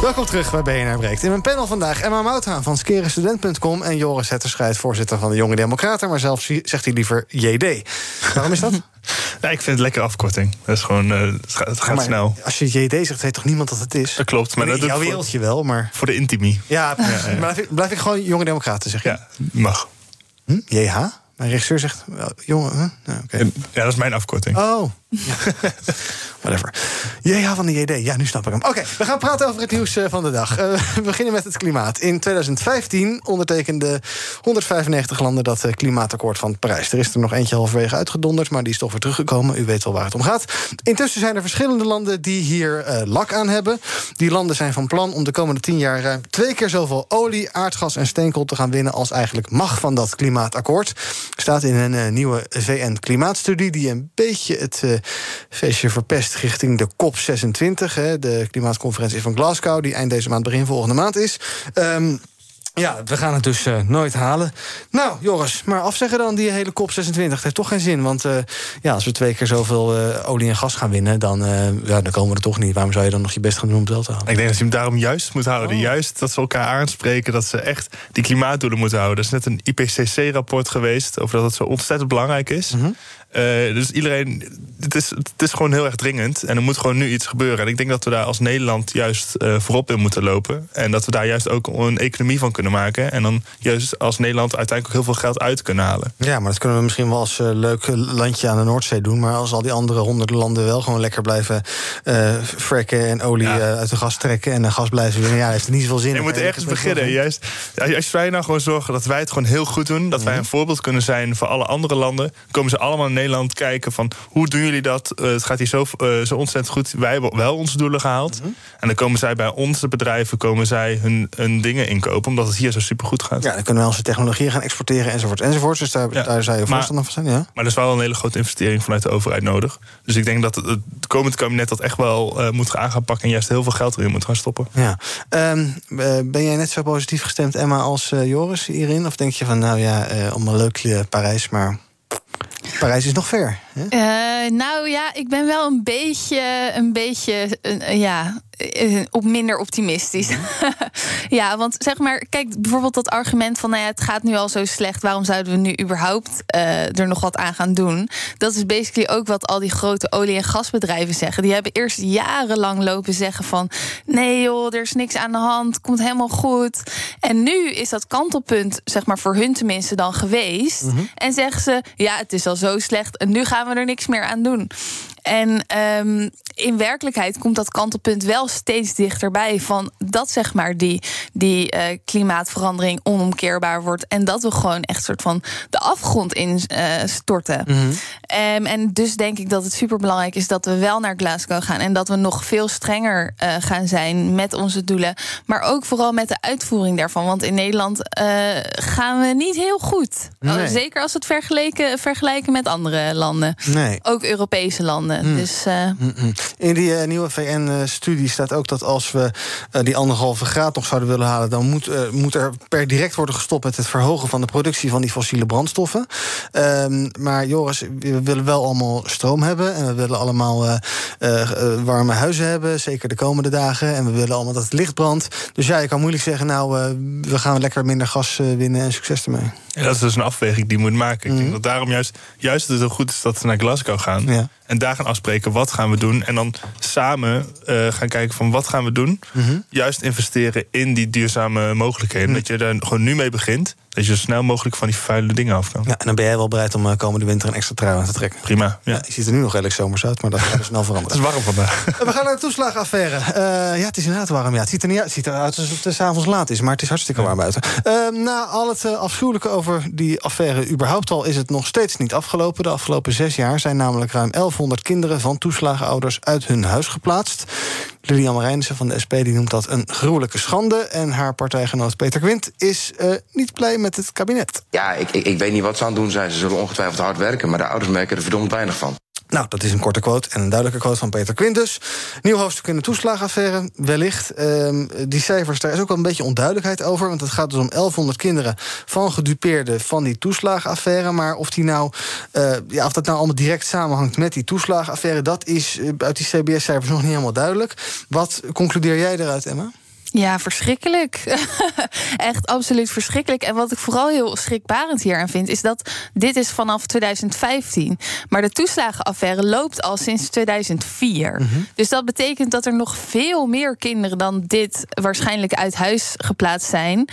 Welkom terug bij BNR Breekt. In mijn panel vandaag Emma Mouthaan van skerenstudent.com... en Joris Hetterscheid, voorzitter van de Jonge Democraten... maar zelf zegt hij liever JD. Waarom is dat? Ja, ik vind het lekker afkorting. Dat is gewoon, uh, het gaat, het gaat maar snel. Als je JD zegt, weet toch niemand dat het is? Dat klopt. Maar dat jouw wereldje wel, maar... Voor de intimie. Ja, ja, blijf ik, blijf ik gewoon Jonge Democraten zeggen? Ja, mag. Hm? JH? Mijn regisseur zegt, jongen, huh? nou, okay. Ja, dat is mijn afkorting. Oh. whatever. JH van de JD, ja, nu snap ik hem. Oké, we gaan praten over het nieuws eh, van de dag. Uh, we beginnen met het klimaat. In 2015 ondertekenden 195 landen dat uh, klimaatakkoord van Parijs. Er is er nog eentje halverwege uitgedonderd, maar die is toch weer teruggekomen. U weet wel waar het om gaat. Intussen zijn er verschillende landen die hier lak aan hebben. Die landen zijn van plan om de komende 10 jaar ruim twee keer zoveel olie, aardgas en steenkool te gaan winnen als eigenlijk mag van dat klimaatakkoord. Staat in een nieuwe VN-klimaatstudie die een beetje het feestje verpest richting de COP26, hè, de klimaatconferentie van Glasgow, die eind deze maand, begin volgende maand is. Um, ja, we gaan het dus uh, nooit halen. Nou, Joris, maar afzeggen dan die hele COP 26. Dat heeft toch geen zin. Want uh, ja, als we twee keer zoveel uh, olie en gas gaan winnen, dan, ja, dan komen we er toch niet. Waarom zou je dan nog je best gaan doen om het wel te halen? Ik denk dat je hem daarom juist moet houden. Oh. Juist dat ze elkaar aanspreken, dat ze echt die klimaatdoelen moeten houden. Er is net een IPCC-rapport geweest over dat het zo ontzettend belangrijk is. Mm -hmm. Dus iedereen, het is, het is gewoon heel erg dringend. En er moet gewoon nu iets gebeuren. En ik denk dat we daar als Nederland juist voorop in moeten lopen. En dat we daar juist ook een economie van kunnen maken. En dan juist als Nederland uiteindelijk ook heel veel geld uit kunnen halen. Ja, maar dat kunnen we misschien wel als uh, leuk landje aan de Noordzee doen. Maar als al die andere honderden landen wel gewoon lekker blijven fracken en olie ja. uit de gas trekken en gas blijven winnen, ja, heeft er niet zoveel zin. Je moet ergens beginnen. Juist, als wij nou gewoon zorgen dat wij het gewoon heel goed doen, dat wij een voorbeeld kunnen zijn voor alle andere landen, komen ze allemaal in Nederland kijken van hoe doen jullie dat? het gaat hier zo, zo ontzettend goed. Wij hebben wel onze doelen gehaald. En dan komen zij bij onze bedrijven, komen zij hun, hun dingen inkopen, omdat het hier zo supergoed gaat. Ja, dan kunnen we onze technologieën gaan exporteren enzovoort enzovoort. Dus daar, ja. daar zou je voorstander van zijn. Ja? Maar er is wel een hele grote investering vanuit de overheid nodig. Dus ik denk dat het, het komend kabinet dat echt wel uh, moet aan gaan pakken en juist heel veel geld erin moet gaan stoppen. Ja. Um, ben jij net zo positief gestemd, Emma, als Joris hierin? Of denk je van, nou ja, om een leuk Parijs, maar Parijs is nog ver. Uh, nou ja, ik ben wel een beetje, een beetje, uh, ja, op minder optimistisch. ja, want zeg maar, kijk, bijvoorbeeld dat argument van, nou ja, het gaat nu al zo slecht, waarom zouden we nu überhaupt er nog wat aan gaan doen? Dat is basically ook wat al die grote olie- en gasbedrijven zeggen. Die hebben eerst jarenlang lopen zeggen van, nee joh, er is niks aan de hand, komt helemaal goed. En nu is dat kantelpunt, zeg maar, voor hun tenminste dan geweest. Mm -hmm. En zeggen ze, ja, het is al zo slecht en nu gaan we er niks meer aan doen. En um, in werkelijkheid komt dat kantelpunt wel steeds dichterbij van dat zeg maar die, die uh, klimaatverandering onomkeerbaar wordt en dat we gewoon echt soort van de afgrond in uh, storten. Mm -hmm. um, en dus denk ik dat het superbelangrijk is dat we wel naar Glasgow gaan en dat we nog veel strenger uh, gaan zijn met onze doelen, maar ook vooral met de uitvoering daarvan. Want in Nederland gaan we niet heel goed. Nee. Zeker als we het vergelijken, vergelijken met andere landen. Nee. Ook Europese landen. Mm. Dus, -mm. In die uh, nieuwe VN-studie staat ook dat als we uh, die anderhalve graad nog zouden willen halen, dan moet, moet er per direct worden gestopt met het verhogen van de productie van die fossiele brandstoffen. Um, maar Joris, we willen wel allemaal stroom hebben en we willen allemaal warme huizen hebben, zeker de komende dagen. En we willen allemaal dat het licht brandt. Dus ja, je kan moeilijk zeggen, nou, we gaan lekker minder gas winnen en succes ermee. Ja, dat is dus een afweging die je moet maken. Ik denk dat daarom juist, juist het zo goed is dat we naar Glasgow gaan. Ja. En daar gaan afspreken wat gaan we doen. En dan samen uh, gaan kijken van wat gaan we doen. Mm -hmm. Juist investeren in die duurzame mogelijkheden. Mm -hmm. Dat je er gewoon nu mee begint. Dat je zo snel mogelijk van die vervuilende dingen af kan. Ja, en dan ben jij wel bereid om uh, komende winter een extra trui aan te trekken. Prima. Ja. Ja, je ziet er nu nog redelijk zomers uit, maar dat gaat snel veranderen. het is warm vandaag. We gaan naar de toeslagenaffaire. Uh, ja, het is inderdaad warm. Ja, het ziet er niet uit, het ziet eruit alsof het s'avonds laat is, maar het is hartstikke warm buiten. Uh, na al het afschuwelijke over die affaire überhaupt al is het nog steeds niet afgelopen. De afgelopen zes jaar zijn namelijk ruim 1100 kinderen van toeslagenouders uit hun huis geplaatst. Lilian Marijnissen van de SP die noemt dat een gruwelijke schande. En haar partijgenoot Peter Quint is uh, niet blij met het kabinet. Ja, ik, ik, ik weet niet wat ze aan het doen zijn. Ze zullen ongetwijfeld hard werken, maar de ouders merken er verdomd weinig van. Nou, dat is een korte quote en een duidelijke quote van Peter Quintus. Nieuw hoofdstuk in de toeslagenaffaire, wellicht. Ehm, die cijfers, daar is ook wel een beetje onduidelijkheid over... want het gaat dus om 1100 kinderen van gedupeerden van die toeslagenaffaire. Maar of, die nou, uh, ja, of dat nou allemaal direct samenhangt met die toeslagenaffaire... dat is uh, uit die CBS-cijfers nog niet helemaal duidelijk. Wat concludeer jij eruit, Emma? Ja, verschrikkelijk. Echt absoluut verschrikkelijk. En wat ik vooral heel schrikbarend hier aan vind, is dat dit is vanaf 2015. Maar de toeslagenaffaire loopt al sinds 2004. Mm -hmm. Dus dat betekent dat er nog veel meer kinderen dan dit waarschijnlijk uit huis geplaatst zijn.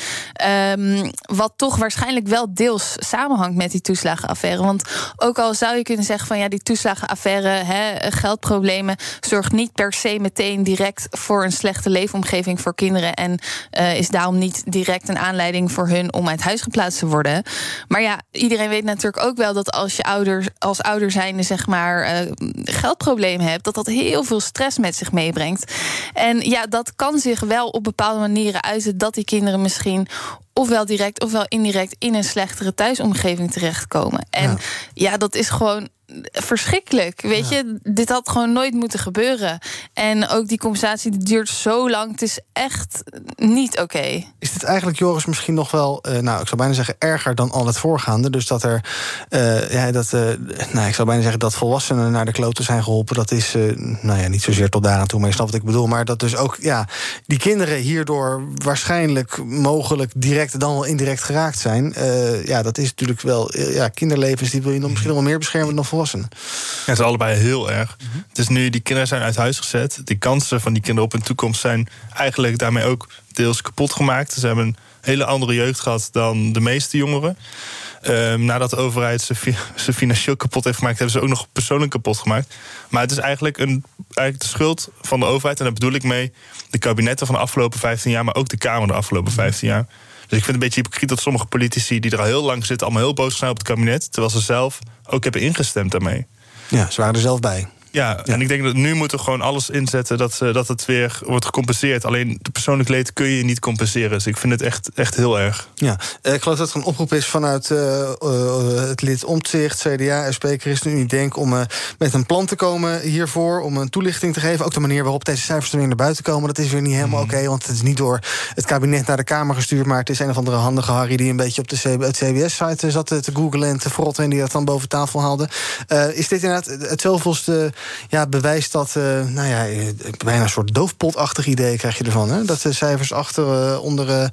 Um, wat toch waarschijnlijk wel deels samenhangt met die toeslagenaffaire. Want ook al zou je kunnen zeggen van ja, die toeslagenaffaire, hè, geldproblemen, zorgt niet per se meteen direct voor een slechte leefomgeving voor kinderen kinderen. En uh, is daarom niet direct een aanleiding voor hun om uit huis geplaatst te worden. Maar ja, iedereen weet natuurlijk ook wel dat als je ouder, als ouder zijnde zeg maar uh, geldproblemen hebt, dat dat heel veel stress met zich meebrengt. En ja, dat kan zich wel op bepaalde manieren uiten dat die kinderen misschien ofwel direct ofwel indirect in een slechtere thuisomgeving terechtkomen. En ja, ja dat is gewoon verschrikkelijk. Weet ja. je, dit had gewoon nooit moeten gebeuren. En ook die compensatie die duurt zo lang. Het is echt niet oké. Okay. Is dit eigenlijk, Joris, misschien nog wel, uh, nou, ik zou bijna zeggen, erger dan al het voorgaande? Dus dat er, uh, ja, dat, uh, nou, ik zou bijna zeggen dat volwassenen naar de kloten zijn geholpen. Dat is, nou ja, niet zozeer tot daar aan toe, maar je snapt wat ik bedoel. Maar dat dus ook, ja, die kinderen hierdoor waarschijnlijk, mogelijk direct dan wel indirect geraakt zijn. ja, dat is natuurlijk wel, ja, kinderlevens, die wil je nog misschien wel meer beschermen dan volwassenen. Ja, het is allebei heel erg. Mm. Het is nu, die kinderen zijn uit huis gezet. Die kansen van die kinderen op hun toekomst zijn eigenlijk daarmee ook deels kapot gemaakt. Ze hebben een hele andere jeugd gehad dan de meeste jongeren. Um, nadat de overheid ze, ze financieel kapot heeft gemaakt, hebben ze ook nog persoonlijk kapot gemaakt. Maar het is eigenlijk, een, eigenlijk de schuld van de overheid. En daar bedoel ik mee de kabinetten van de afgelopen 15 jaar, maar ook de Kamer de afgelopen 15 jaar. Dus ik vind het een beetje hypocriet dat sommige politici die er al heel lang zitten, allemaal heel boos zijn op het kabinet. Terwijl ze zelf ook hebben ingestemd daarmee. Ja, ze waren er zelf bij. Ja, ja, en ik denk dat nu moeten we gewoon alles inzetten dat, uh, dat het weer wordt gecompenseerd. Alleen de persoonlijk leed kun je niet compenseren. Dus ik vind het echt, echt heel erg. Ja, uh, ik geloof dat er een oproep is vanuit uh, het lid Omtzigt, CDA, SP, ChristenUnie Denk... om met een plan te komen hiervoor, om een toelichting te geven. Ook de manier waarop deze cijfers er weer naar buiten komen... dat is weer niet helemaal mm. oké, okay, want het is niet door het kabinet naar de Kamer gestuurd... maar het is een of andere handige Harry die een beetje op de CBS-site zat te googlen... en te frotten en die dat dan boven tafel haalde. is dit inderdaad het zoveelste ja, bewijst dat, uh, nou ja, bijna een soort doofpotachtig idee krijg je ervan. Hè? Dat de cijfers achter uh, onder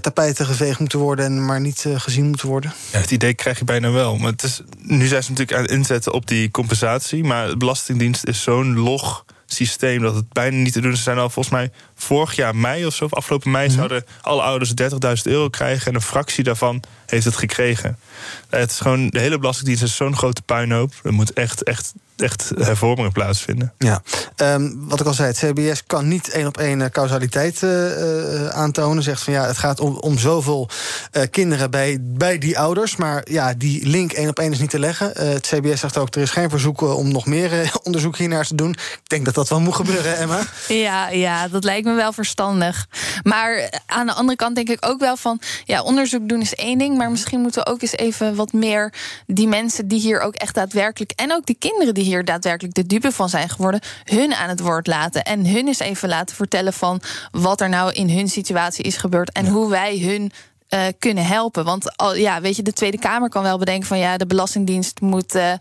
tapijten geveegd moeten worden en maar niet gezien moeten worden. Ja, het idee krijg je bijna wel. Maar het is, nu zijn ze natuurlijk aan het inzetten op die compensatie. Maar de Belastingdienst is zo'n log systeem dat het bijna niet te doen is. Ze zijn al volgens mij vorig jaar mei of zo, of afgelopen mei, mm -hmm. zouden alle ouders 30.000 euro krijgen. En een fractie daarvan heeft het gekregen. Het is gewoon, de hele Belastingdienst is zo'n grote puinhoop. Er moet echt, echt echt hervormingen plaatsvinden. Ja, um, wat ik al zei, het CBS kan niet één op één causaliteit uh, aantonen. Zegt van ja, het gaat om, om zoveel uh, kinderen bij, bij die ouders. Maar ja, die link één op één is niet te leggen. Uh, het CBS zegt ook, er is geen verzoek om nog meer onderzoek hiernaar te doen. Ik denk dat dat wel moet gebeuren, Emma. Ja, ja, dat lijkt me wel verstandig. Maar aan de andere kant denk ik ook wel van... ja, onderzoek doen is één ding... maar misschien moeten we ook eens even wat meer... die mensen die hier ook echt daadwerkelijk... en ook die kinderen die hier daadwerkelijk de dupe van zijn geworden, hun aan het woord laten. En hun eens even laten vertellen van wat er nou in hun situatie is gebeurd. En ja. hoe wij hun uh, kunnen helpen. Want al, ja, weet je, de Tweede Kamer kan wel bedenken van ja, de Belastingdienst moet uh, uh,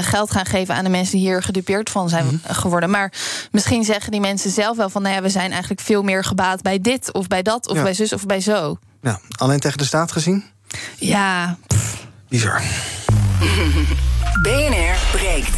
geld gaan geven aan de mensen die hier gedupeerd van zijn mm -hmm. geworden. Maar misschien zeggen die mensen zelf wel van nou ja, we zijn eigenlijk veel meer gebaat bij dit of bij dat of ja. bij zus of bij zo. Ja, alleen tegen de staat gezien? Ja. Pff. Bizar. BNR breekt.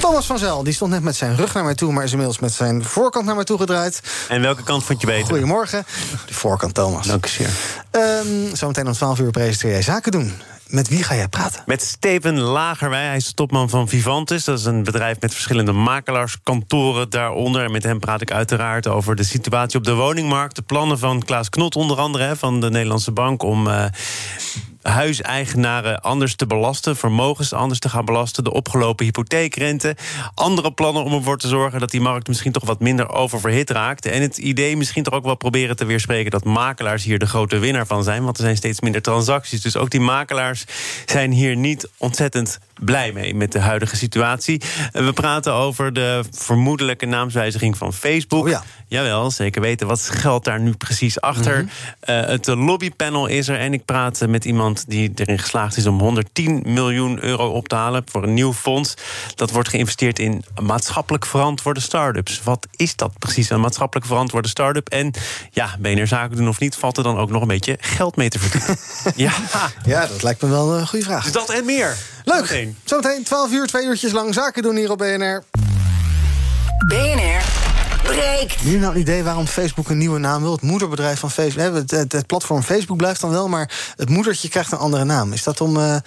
Thomas van Zel die stond net met zijn rug naar mij toe... maar is inmiddels met zijn voorkant naar mij toe gedraaid. En welke kant vond je beter? Goedemorgen. De voorkant, Thomas. Dank je um, Zometeen om 12 uur presenteer jij zaken doen. Met wie ga jij praten? Met Steven Lagerwij. Hij is de topman van Vivantis. Dat is een bedrijf met verschillende makelaarskantoren daaronder. En met hem praat ik uiteraard over de situatie op de woningmarkt. De plannen van Klaas Knot onder andere, van de Nederlandse Bank... om uh, huiseigenaren anders te belasten, vermogens anders te gaan belasten, de opgelopen hypotheekrente, andere plannen om ervoor te zorgen dat die markt misschien toch wat minder oververhit raakt. En het idee misschien toch ook wel proberen te weerspreken dat makelaars hier de grote winnaar van zijn, want er zijn steeds minder transacties. Dus ook die makelaars zijn hier niet ontzettend blij mee met de huidige situatie. We praten over de vermoedelijke naamswijziging van Facebook. Oh ja. Jawel, zeker weten. Wat geldt daar nu precies achter? Eh, het lobbypanel is er en ik praat met iemand die erin geslaagd is om 110 miljoen euro op te halen voor een nieuw fonds. Dat wordt geïnvesteerd in maatschappelijk verantwoorde start-ups. Wat is dat precies, een maatschappelijk verantwoorde start-up? En ja, ben je er zaken doen of niet, valt er dan ook nog een beetje geld mee te verdienen? ja. ja, dat lijkt me wel een goede vraag. Dus dat en meer. Leuk. Zometeen. Zometeen 12 uur, twee uurtjes lang zaken doen hier op BNR. BNR breekt. Nu nou een idee waarom Facebook een nieuwe naam wil. Het moederbedrijf van Facebook. hè, Het, het, het platform Facebook blijft dan wel, maar het moedertje krijgt een andere naam. Is dat om eh, een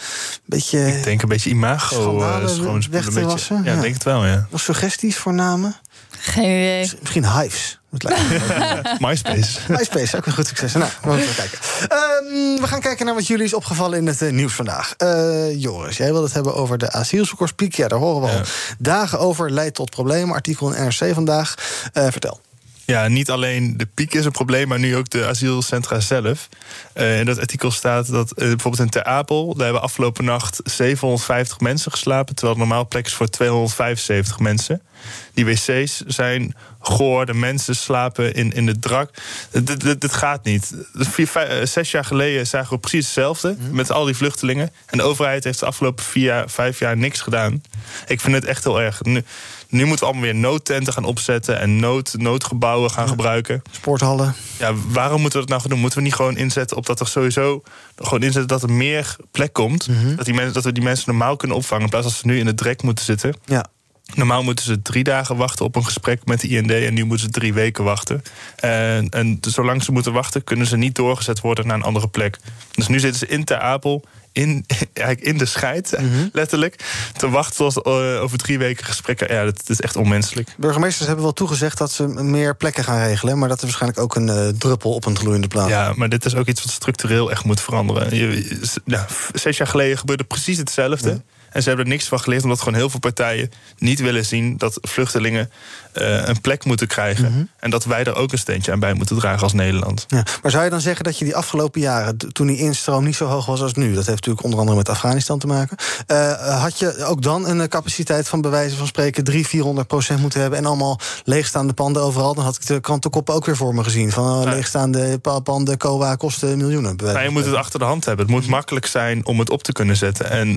beetje. Ik denk een beetje imago uh, schoonspoelen. beetje. wassen? Ja, Ja. ik denk het wel, ja. Nog suggesties voor namen? Geen idee. Misschien Hives. MySpace. MySpace, ook een goed succes. Nou, we even kijken. Ehm, we gaan kijken naar wat jullie is opgevallen in het eh, nieuws vandaag. Eh, Joris, jij wilde het hebben over de asielzoekerspiek. Ja, daar horen we al dagen over. Leidt tot problemen. Artikel in NRC vandaag. Eh, vertel. Ja, niet alleen de piek is een probleem, maar nu ook de asielcentra zelf. Eh, in dat artikel staat dat eh, bijvoorbeeld in Ter Apel... daar hebben afgelopen nacht 750 mensen geslapen... terwijl het normaal plek is voor 275 mensen. Die wc's zijn goor, de mensen slapen in, in de drak. Dit, dit, gaat niet. Vier, vijf, eh, zes jaar geleden zagen we precies hetzelfde... met al die vluchtelingen. En de overheid heeft de afgelopen vier, jaar, vijf jaar niks gedaan. Ik vind het echt heel erg. Nu, nu moeten we allemaal weer noodtenten gaan opzetten... en nood, noodgebouwen gaan gebruiken. Sporthallen. Ja, waarom moeten we dat nou gaan doen? Moeten we niet gewoon inzetten op dat er sowieso... gewoon inzetten dat er meer plek komt... dat, die mensen, dat we die mensen normaal kunnen opvangen... in plaats van dat ze nu in de drek moeten zitten. Ja. Normaal moeten ze drie dagen wachten op een gesprek met de IND... en nu moeten ze drie weken wachten. En, en zolang ze moeten wachten... kunnen ze niet doorgezet worden naar een andere plek. Dus nu zitten ze in Ter Apel... In, eigenlijk in de scheid, letterlijk. Te wachten tot eh, over drie weken gesprekken. Ja, dat, is echt onmenselijk. Burgemeesters hebben wel toegezegd dat ze meer plekken gaan regelen. Maar dat is waarschijnlijk ook een eh, druppel op een gloeiende plaat. Ja, maar dit is ook iets wat structureel echt moet veranderen. Je, zes jaar geleden gebeurde precies hetzelfde. En ze hebben er niks van geleerd, omdat gewoon heel veel partijen niet willen zien dat vluchtelingen eh, een plek moeten krijgen. En dat wij er ook een steentje aan bij moeten dragen als Nederland. Ja, maar zou je dan zeggen dat je die afgelopen jaren, toen die instroom niet zo hoog was als nu, dat heeft natuurlijk onder andere met Afghanistan te maken, eh, had je ook dan een eh, capaciteit van bewijzen van spreken 300, 400 procent moeten hebben en allemaal leegstaande panden overal? Dan had ik de krantenkoppen ook weer voor me gezien. Van oh, leegstaande pa- panden, COA kosten miljoenen. Maar je van moet het achter de hand hebben. Het moet makkelijk zijn om het op te kunnen zetten. En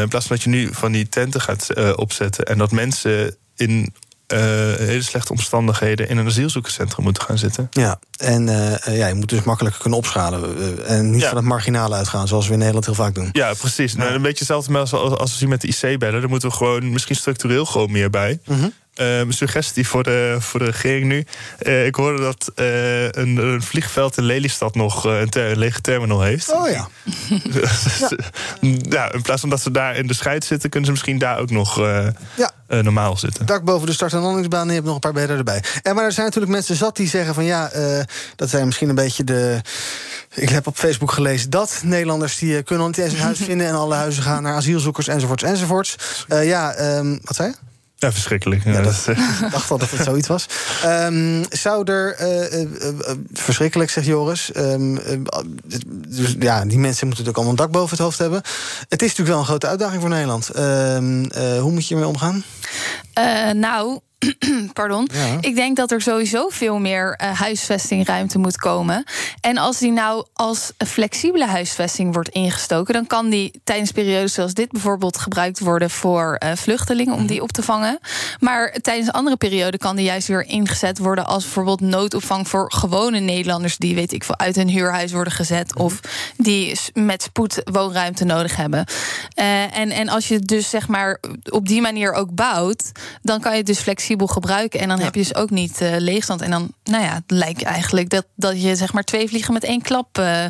in plaats van dat je nu van die tenten gaat opzetten en dat mensen in eh, hele slechte omstandigheden in een asielzoekerscentrum moeten gaan zitten. Ja, en eh, eh, ja, je moet dus makkelijker kunnen opschalen. eh, en niet Ja. van het marginale uitgaan, zoals we in Nederland heel vaak doen. Ja, precies. Nou, een beetje hetzelfde als, als we zien met de IC-bellen. Daar moeten we gewoon misschien structureel gewoon meer bij. Mhm. Eh, mijn suggestie voor de, voor de regering nu. Eh, ik hoorde dat eh, een, een vliegveld in Lelystad nog een, ter- een lege terminal heeft. Oh ja. ja. in plaats van dat ze daar in de scheid zitten, kunnen ze misschien daar ook nog eh, Ja. Eh, normaal zitten. Dak boven de start- en landingsbaan. En je hebt nog een paar bedden erbij. En maar er zijn natuurlijk mensen zat die zeggen van ja, eh, dat zijn misschien een beetje de. Ik heb op Facebook gelezen dat Nederlanders die eh, kunnen niet eens een huis vinden en alle huizen gaan naar asielzoekers enzovoorts enzovoorts. Ja, ehm, wat zei je? Ja, verschrikkelijk. Ja, dat, ik dacht al dat het zoiets was. Ehm, zou er, eh, eh, eh, verschrikkelijk zegt Joris, ehm, eh, dus, ja, die mensen moeten natuurlijk allemaal een dak boven het hoofd hebben. Het is natuurlijk wel een grote uitdaging voor Nederland. Ehm, eh, hoe moet je ermee omgaan? Eh, nou, pardon. Ja. Ik denk dat er sowieso veel meer eh, huisvestingruimte moet komen. En als die nou als flexibele huisvesting wordt ingestoken, dan kan die tijdens periodes zoals dit bijvoorbeeld gebruikt worden voor eh, vluchtelingen om die op te vangen. Maar tijdens andere perioden kan die juist weer ingezet worden als bijvoorbeeld noodopvang voor gewone Nederlanders die, weet ik veel, uit hun huurhuis worden gezet of die met spoed woonruimte nodig hebben. Eh, en, en als je het dus zeg maar op die manier ook bouwt, dan kan je het dus flexibel gebruiken. En dan heb je dus ook niet eh, leegstand. En dan, nou ja, het lijkt eigenlijk dat, dat je zeg maar twee vliegen met één klap eh,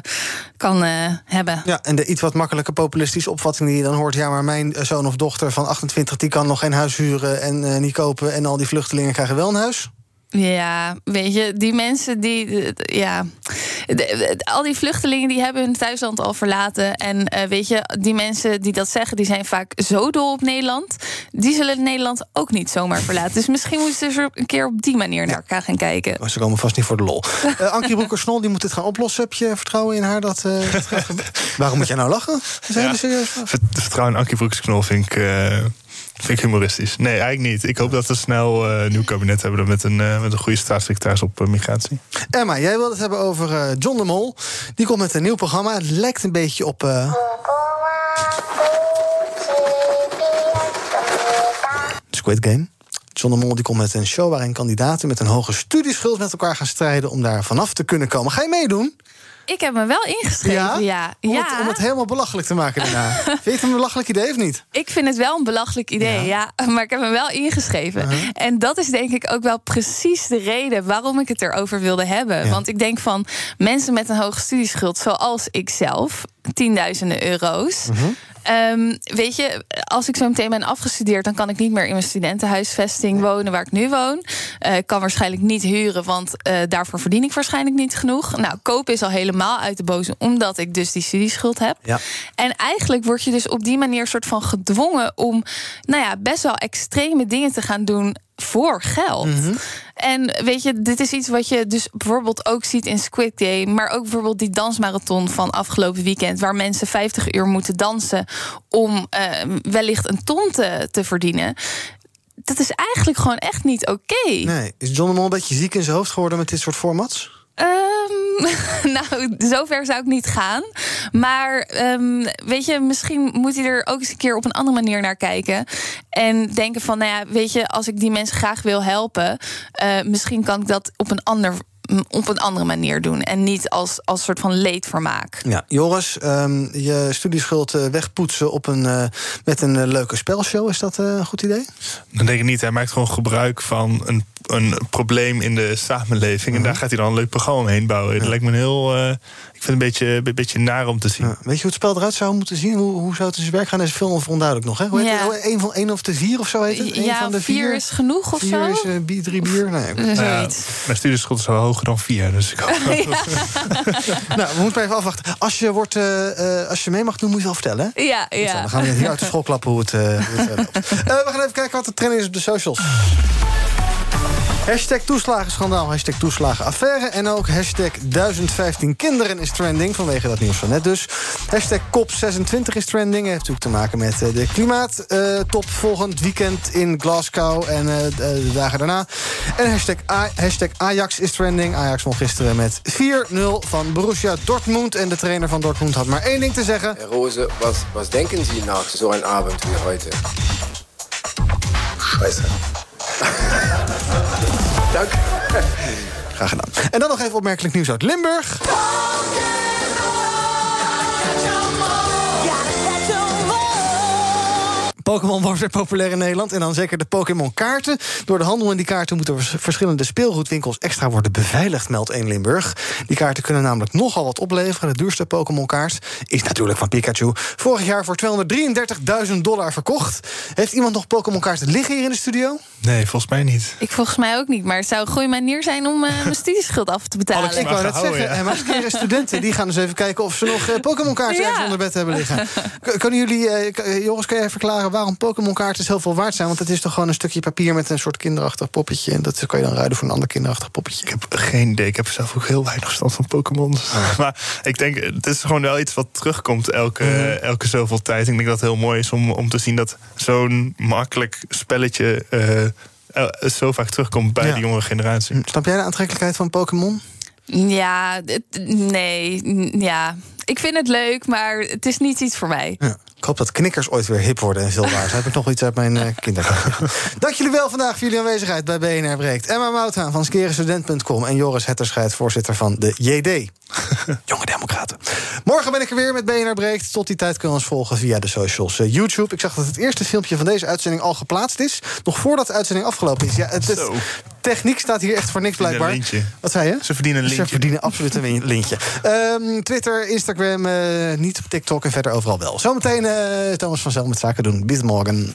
kan eh, hebben. Ja, en de iets wat makkelijke populistische opvatting die je dan hoort... ja, maar mijn zoon of dochter van 28 die kan nog geen huis huren en niet kopen... en al die vluchtelingen krijgen wel een huis? Ja, weet je, die mensen die. Ja. De- de- al die vluchtelingen die hebben hun thuisland al verlaten. En eh, weet je, die mensen die dat zeggen, die zijn vaak zo dol op Nederland. Die zullen Nederland ook niet zomaar verlaten. Dus misschien moeten ze er een keer op die manier naar elkaar gaan kijken. Maar ze komen vast niet voor de lol. Eh Ankie Broeker-Snol die moet dit gaan oplossen. Heb je vertrouwen in haar dat, eh, dat gaat gebeuren? Waarom moet jij nou lachen? Vertrouwen in Ankie Broeksknol vind ik, eh, vind ik humoristisch. Nee, eigenlijk niet. Ik hoop dat we snel eh, een nieuw kabinet hebben... met een, eh, met een goede staatssecretaris op eh, migratie. Emma, jij wilde het hebben over John de Mol. Die komt met een nieuw programma. Het lijkt een beetje op... eh, Squid Game. John de Mol die komt met een show waarin kandidaten met een hoge studieschuld met elkaar gaan strijden om daar vanaf te kunnen komen. Ga je meedoen? Ik heb me wel ingeschreven, ja. Om, ja. Het, om het helemaal belachelijk te maken daarna. Vind je het een belachelijk idee of niet? Ik vind het wel een belachelijk idee, ja. Maar ik heb me wel ingeschreven. Uh-huh. En dat is denk ik ook wel precies de reden waarom ik het erover wilde hebben. Want ik denk van mensen met een hoge studieschuld, zoals ik zelf, tienduizenden euro's. Mhm. Ehm, weet je, als ik zo meteen ben afgestudeerd, dan kan ik niet meer in mijn studentenhuisvesting wonen waar ik nu woon. Eh, Ik kan waarschijnlijk niet huren, want eh, daarvoor verdien ik waarschijnlijk niet genoeg. Nou, kopen is al helemaal uit de boze, omdat ik dus die studieschuld heb. Ja. En eigenlijk word je dus op die manier soort van gedwongen om, nou ja, best wel extreme dingen te gaan doen voor geld. En weet je, dit is iets wat je dus bijvoorbeeld ook ziet in Squid Game, maar ook bijvoorbeeld die dansmarathon van afgelopen weekend, waar mensen 50 uur moeten dansen om eh, wellicht een ton te, te verdienen. Dat is eigenlijk gewoon echt niet oké. Nee. Is John de Mol een beetje ziek in zijn hoofd geworden met dit soort formats? Ehm, nou, zover zou ik niet gaan. Maar ehm, weet je, misschien moet hij er ook eens een keer op een andere manier naar kijken. En denken van, nou ja, weet je, als ik die mensen graag wil helpen, eh, misschien kan ik dat op een ander op een andere manier doen. En niet als, als soort van leedvermaak. Ja, Joris, ehm, je studieschuld eh, wegpoetsen op een, eh, met een leuke spelshow, is dat eh, een goed idee? Dan denk ik niet. Hij maakt gewoon gebruik van een, een probleem in de samenleving. En daar gaat hij dan een leuk programma omheen bouwen. Dat lijkt me een heel. eh, ik vind het een beetje, een beetje naar om te zien. Weet je hoe het spel eruit zou moeten zien? Hoe, hoe zou het in zijn werk gaan? Dat is veel onduidelijk nog. Hè? Hoe heet Ja. het? Eén van één of de vier of zo heet het? Eén Ja, van de vier is genoeg of vier zo? is eh, bier, drie bier. Nee. Ja, zoiets. mijn studieschuld is wel hoger dan vier. Dus ik hoop nou, we moeten maar even afwachten. Als je, wordt, eh, eh, als je mee mag doen, moet je wel vertellen. Hè? Ja, ja. Dan gaan we hier uit de school klappen hoe het, eh, hoe het loopt. We gaan even kijken wat de trending is op de socials. Hashtag toeslagenschandaal, hashtag toeslagenaffaire... en ook hashtag 1015 kinderen is trending... vanwege dat nieuws van net dus. Hashtag COP26 is trending. heeft natuurlijk te maken met eh, de klimaattop volgend weekend in Glasgow... en eh, de dagen daarna. En hashtag, Ajax is trending. Ajax won gisteren met 4-0 van Borussia Dortmund... en de trainer van Dortmund had maar één ding te zeggen... Herr Rose, was, was denken Sie nach einem Abend wie heute? Scheiße. Dank. Graag gedaan. En dan nog even opmerkelijk nieuws uit Limburg. Pokémon wordt weer populair in Nederland. En dan zeker de Pokémon-kaarten. Door de handel in die kaarten moeten vers- verschillende speelgoedwinkels extra worden beveiligd, meldt 1 Limburg. Die kaarten kunnen namelijk nogal wat opleveren. De duurste Pokémon-kaart is natuurlijk van Pikachu. Vorig jaar voor 233.000 dollar verkocht. Heeft iemand nog Pokémon-kaarten liggen hier in de studio? Nee, volgens mij niet. Ik volgens mij ook niet. Maar het zou een goede manier zijn om eh, mijn studieschuld af te betalen. Ik wou net zeggen, en maar eens studenten die gaan dus even kijken of ze nog eh, Pokémon-kaarten Ja. ergens onder bed hebben liggen. K- Kunnen jullie, eh, eh, Joris, kan jij verklaren waarom Pokémon-kaarten zoveel waard zijn? Want het is toch gewoon een stukje papier met een soort kinderachtig poppetje. En dat kan je dan ruilen voor een ander kinderachtig poppetje. Ik heb geen idee. Ik heb zelf ook heel weinig verstand van Pokémon. Maar ik denk, het is gewoon wel iets wat terugkomt elke, elke zoveel tijd. Ik denk dat het heel mooi is om, om te zien dat zo'n makkelijk spelletje eh, zo vaak terugkomt bij Ja. de jongere generatie. Snap jij de aantrekkelijkheid van Pokémon? Ja, nee, ja. Ik vind het leuk, maar het is niet iets voor mij. Ja. Ik hoop dat knikkers ooit weer hip worden en veel waard. Heb ik nog iets uit mijn uh, kindertijd. Dank jullie wel vandaag voor jullie aanwezigheid bij BNR Breekt. Emma Mouthaan van skerenstudent.com en Joris Hetterscheid, voorzitter van de JD. Jonge Democraten. Morgen ben ik er weer met BNR Breekt. Tot die tijd kunnen we ons volgen via de socials. Eh, YouTube. Ik zag dat het eerste filmpje van deze uitzending al geplaatst is. Nog voordat de uitzending afgelopen is. Ja, het, het- techniek staat hier echt voor niks blijkbaar. een lintje. Wat zei je? Ze verdienen een Ze lintje. verdienen absoluut een lintje. Ehm, Twitter, Instagram, eh, niet op TikTok en verder overal wel. Zometeen eh, Thomas van Zel met zaken doen. Bis morgen.